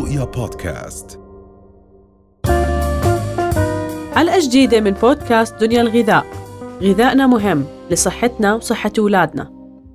رؤيا بودكاست. حلقة جديدة من بودكاست دنيا الغذاء. غذائنا مهم لصحتنا وصحة أولادنا.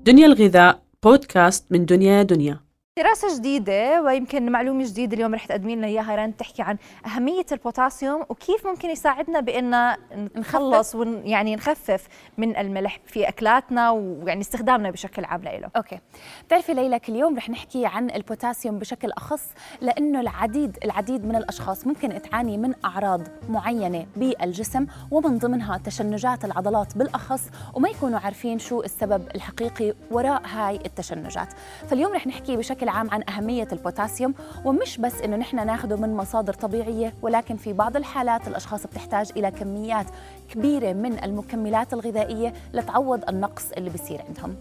دنيا الغذاء بودكاست من دنيا دنيا. دراسة جديدة ويمكن معلومة جديدة اليوم رح تقدمي لنا إياها. رند تحكي عن أهمية البوتاسيوم وكيف ممكن يساعدنا بأن نخلص ون يعني نخفف من الملح في أكلاتنا ويعني استخدامنا بشكل عام له. أوكي. بتعرفي ليلى اليوم رح نحكي عن البوتاسيوم بشكل أخص لأنه العديد العديد من الأشخاص ممكن تعاني من أعراض معينة بالجسم ومن ضمنها تشنجات العضلات بالأخص وما يكونوا عارفين شو السبب الحقيقي وراء هاي التشنجات. فاليوم رح نحكي بشكل عام عن أهمية البوتاسيوم ومش بس إنه نحن ناخده من مصادر طبيعية ولكن في بعض الحالات الأشخاص بتحتاج إلى كميات كبيرة من المكملات الغذائية لتعوض النقص اللي بيصير عندهم.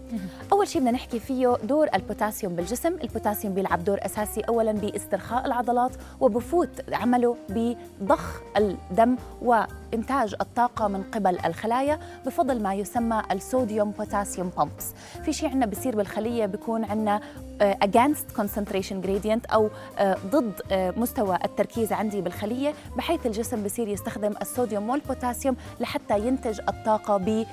أول شيء بدنا نحكي فيه دور البوتاسيوم بالجسم. البوتاسيوم بيلعب دور أساسي اولا باسترخاء العضلات وبفوت عمله بضخ الدم وإنتاج الطاقة من قبل الخلايا بفضل ما يسمى ال sodium potassium pumps. في شيء عندنا بيصير بالخلية بيكون عندنا آه، against concentration gradient أو آه، ضد آه، مستوى التركيز عندي بالخلية بحيث الجسم بصير يستخدم الصوديوم والبوتاسيوم لحتى ينتج الطاقة ب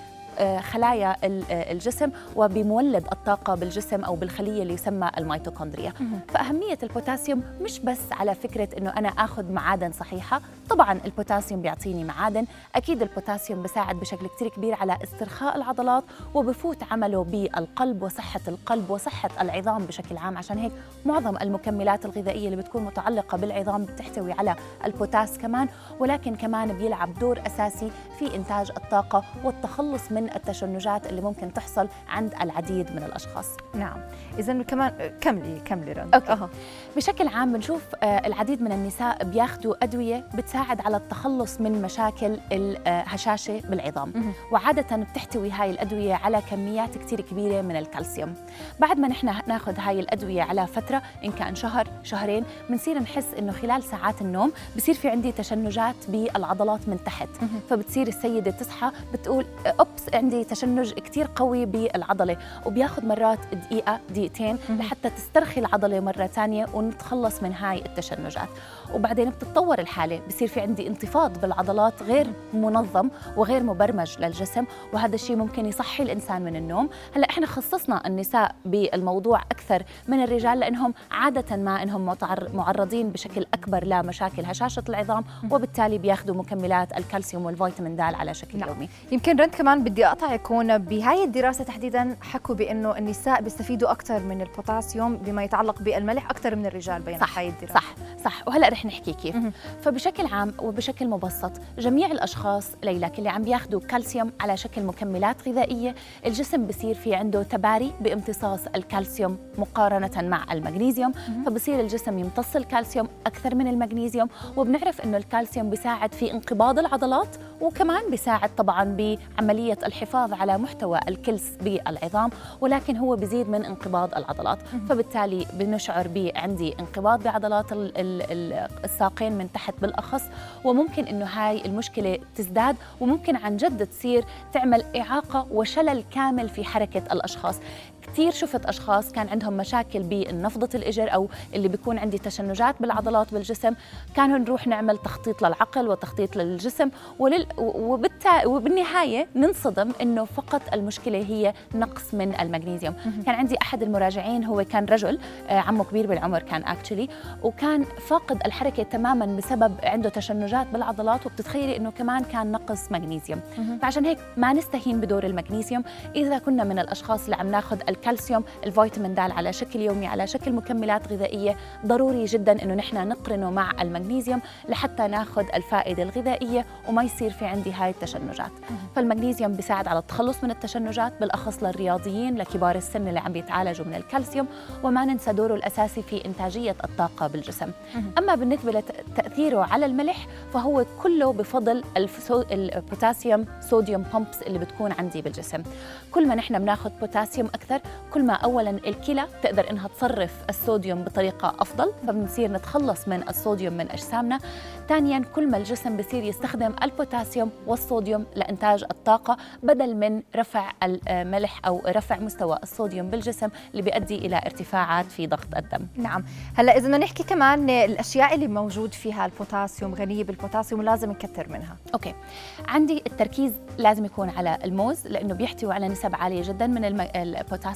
خلايا ال- آه، الجسم وبمولد الطاقة بالجسم أو بالخلية اللي يسمى الميتوكوندريا. فأهمية البوتاسيوم مش بس على فكرة أنه أنا أخذ معادن صحيحة طبعا البوتاسيوم بيعطيني معادن. أكيد البوتاسيوم بساعد بشكل كتير كبير على استرخاء العضلات وبفوت عمله بالقلب وصحة القلب وصحة العظام بشكل عام. عشان هيك معظم المكملات الغذائية اللي بتكون متعلقة بالعظام بتحتوي على البوتاس كمان ولكن كمان بيلعب دور أساسي في إنتاج الطاقة والتخلص من التشنجات اللي ممكن تحصل عند العديد من الأشخاص. نعم. إذا كمان كملي كملي رند أوكي. أها. بشكل عام بنشوف آه، العديد من النساء بياخذوا أدوية بتساعد على التخلص من مشاكل الهشاشة بالعظام. مهم. وعادة بتحتوي هاي الأدوية على كميات كتير كبيرة من الكالسيوم. بعد ما نحن ناخذ هاي الأدوية على فترة إن كان شهر شهرين بنصير نحس إنه خلال ساعات النوم بصير في عندي تشنجات بالعضلات من تحت. فبتصير السيدة تصحى بتقول أوبس عندي تشنج كتير قوي بالعضلة وبياخذ مرات دقيقة دقيقتين لحتى تسترخي العضلة مرة ثانية ونتخلص من هاي التشنجات. وبعدين بتتطور الحالة بصير في عندي انتفاض بالعضلات غير منظم وغير مبرمج للجسم وهذا الشيء ممكن يصحي الإنسان من النوم. هلأ إحنا خصصنا النساء بالموضوع أكثر من الرجال لأنهم عادة ما متعر- معرضين بشكل أكبر لمشاكل هشاشة العظام وبالتالي بياخذوا مكملات الكالسيوم والفيتامين د على شكل نعم. يومي. يمكن رند كمان بدي اقطع يكون بهاي الدراسة تحديدا حكوا بأنه النساء بيستفيدوا أكثر من البوتاسيوم بما يتعلق بالملح أكثر من الرجال بين صح هاي الدراسة. صح. صح وهلا رح نحكي كيف. فبشكل عام وبشكل مبسط جميع الأشخاص ليلى اللي عم بياخذوا كالسيوم على شكل مكملات غذائية الجسم بصير في عنده تباري بامتصاص الكالسيوم مقارنة مع المغنيسيوم. فبصير الجسم يمتص الكالسيوم أكثر من المغنيسيوم وبنعرف إنه الكالسيوم بيساعد في انقباض العضلات وكمان بيساعد طبعا بعملية الحفاظ على محتوى الكلس بالعظام ولكن هو بيزيد من انقباض العضلات. فبالتالي بنشعر بعندي انقباض بعضلات ال- الساقين من تحت بالأخص وممكن إنه هاي المشكلة تزداد وممكن عن جد تصير تعمل إعاقة وشلل كامل في حركة الأشخاص. كثير شفت أشخاص كان عندهم مشاكل بنفضه الإجر أو اللي بيكون عندي تشنجات بالعضلات بالجسم. كانوا نروح نعمل تخطيط للعقل وتخطيط للجسم ولل وبالتا وبالنهاية ننصدم إنه فقط المشكلة هي نقص من المغنيسيوم كان عندي أحد المراجعين هو كان رجل آه، عمه كبير بالعمر كان اكشلي وكان فاقد الحركة تماما بسبب عنده تشنجات بالعضلات وبتتخيلي إنه كمان كان نقص مغنيسيوم فعشان هيك ما نستهين بدور المغنيسيوم إذا كنا من الأشخاص اللي عم ناخذ الكالسيوم الفيتامين د على شكل يومي على شكل مكملات غذائية. ضروري جدا إنه نحن نقرنه مع المغنيسيوم لحتى ناخذ الفائدة الغذائية وما يصير في عندي هاي التشنجات. فالمغنيسيوم بيساعد على التخلص من التشنجات بالأخص للرياضيين لكبار السن اللي عم بيتعالجوا من الكالسيوم وما ننسى دوره الأساسي في إنتاجية الطاقة بالجسم. أما بالنسبة لتاثيره على الملح فهو كله بفضل ال potassium sodium pumps اللي بتكون عندي بالجسم. كل ما نحن بناخذ بوتاسيوم أكثر كل ما اولا الكلى تقدر إنها تصرف الصوديوم بطريقة أفضل فبنصير نتخلص من الصوديوم من أجسامنا. ثانيا كل ما الجسم بصير يستخدم البوتاسيوم والصوديوم لإنتاج الطاقة بدل من رفع الملح أو رفع مستوى الصوديوم بالجسم اللي بيؤدي إلى ارتفاعات في ضغط الدم. نعم. هلأ إذا بدنا نحكي كمان الأشياء اللي موجود فيها البوتاسيوم غنية بالبوتاسيوم لازم نكثر منها. أوكي. عندي التركيز لازم يكون على الموز لأنه بيحتوي على نسب عالية جدا من البوتاسيوم.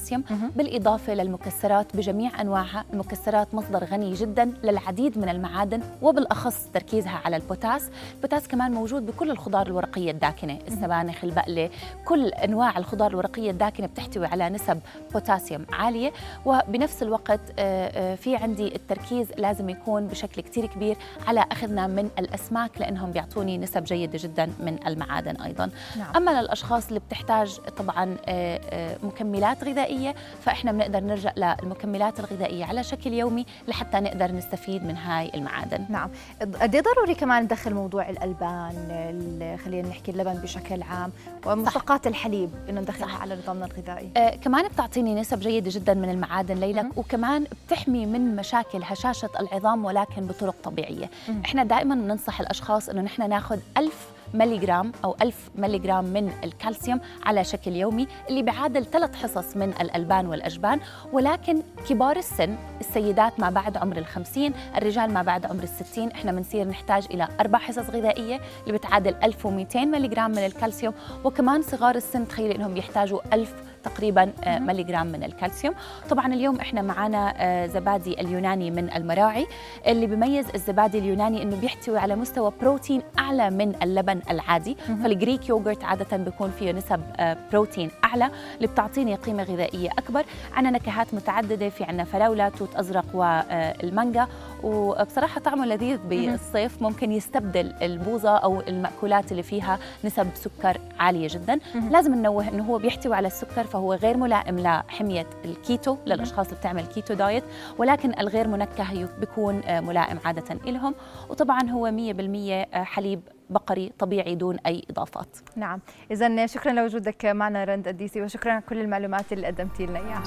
بالإضافة للمكسرات بجميع انواعها المكسرات مصدر غني جدا للعديد من المعادن وبالأخص تركيزها على البوتاس. البوتاس كمان موجود بكل الخضار الورقية الداكنة السبانخ البقلة كل أنواع الخضار الورقية الداكنة بتحتوي على نسب بوتاسيوم عالية. وبنفس الوقت آه، آه، في عندي التركيز لازم يكون بشكل كثير كبير على أخذنا من الأسماك لأنهم بيعطوني نسب جيدة جدا من المعادن أيضا. نعم. أما للأشخاص اللي بتحتاج طبعا آه، مكملات غذائيه فإحنا بنقدر نرجع للمكملات الغذائية على شكل يومي لحتى نقدر نستفيد من هاي المعادن. نعم. قد إيه ضروري كمان ندخل موضوع الألبان خلينا نحكي اللبن بشكل عام ومشتقات الحليب إنه ندخلها على نظامنا الغذائي؟ آه كمان بتعطيني نسب جيدة جدا من المعادن ليلك وكمان بتحمي من مشاكل هشاشة العظام ولكن بطرق طبيعية. إحنا دائما ننصح الأشخاص إنه نحن ناخذ ألف ملي جرام أو 1000 ملي جرام من الكالسيوم على شكل يومي اللي بيعادل ثلاث حصص من الألبان والأجبان. ولكن كبار السن السيدات ما بعد عمر الخمسين الرجال ما بعد عمر الستين إحنا بنصير نحتاج إلى أربع حصص غذائية اللي بتعادل 1200 ملي جرام من الكالسيوم. وكمان صغار السن تخيلي إنهم يحتاجوا 1000 تقريبا آه، ملي جرام من الكالسيوم. طبعا اليوم إحنا معنا آه، زبادي اليوناني من المراعي. اللي بيميز الزبادي اليوناني إنه بيحتوي على مستوى بروتين أعلى من اللبن العادي. فال Greek yogurt عادة بيكون فيه نسب آه، بروتين أعلى اللي بتعطيني قيمة غذائية أكبر. عندنا نكهات متعددة في عندنا فراولة توت أزرق والمانجا وبصراحة طعمه لذيذ بالصيف. ممكن يستبدل البوظة أو المأكولات اللي فيها نسب سكر عالية جدا. لازم ننوه إنه هو بيحتوي على السكر فهو غير ملائم لحمية الكيتو للأشخاص اللي بتعمل keto diet ولكن الغير منكه بيكون آه، ملائم عادة لهم وطبعا هو 100% آه، حليب بقري طبيعي دون أي إضافات. نعم. إذا شكرا لوجودك معنا رند الديسي وشكرا على كل المعلومات اللي قدمتي لنا إياها.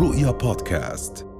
رؤيا بودكاست.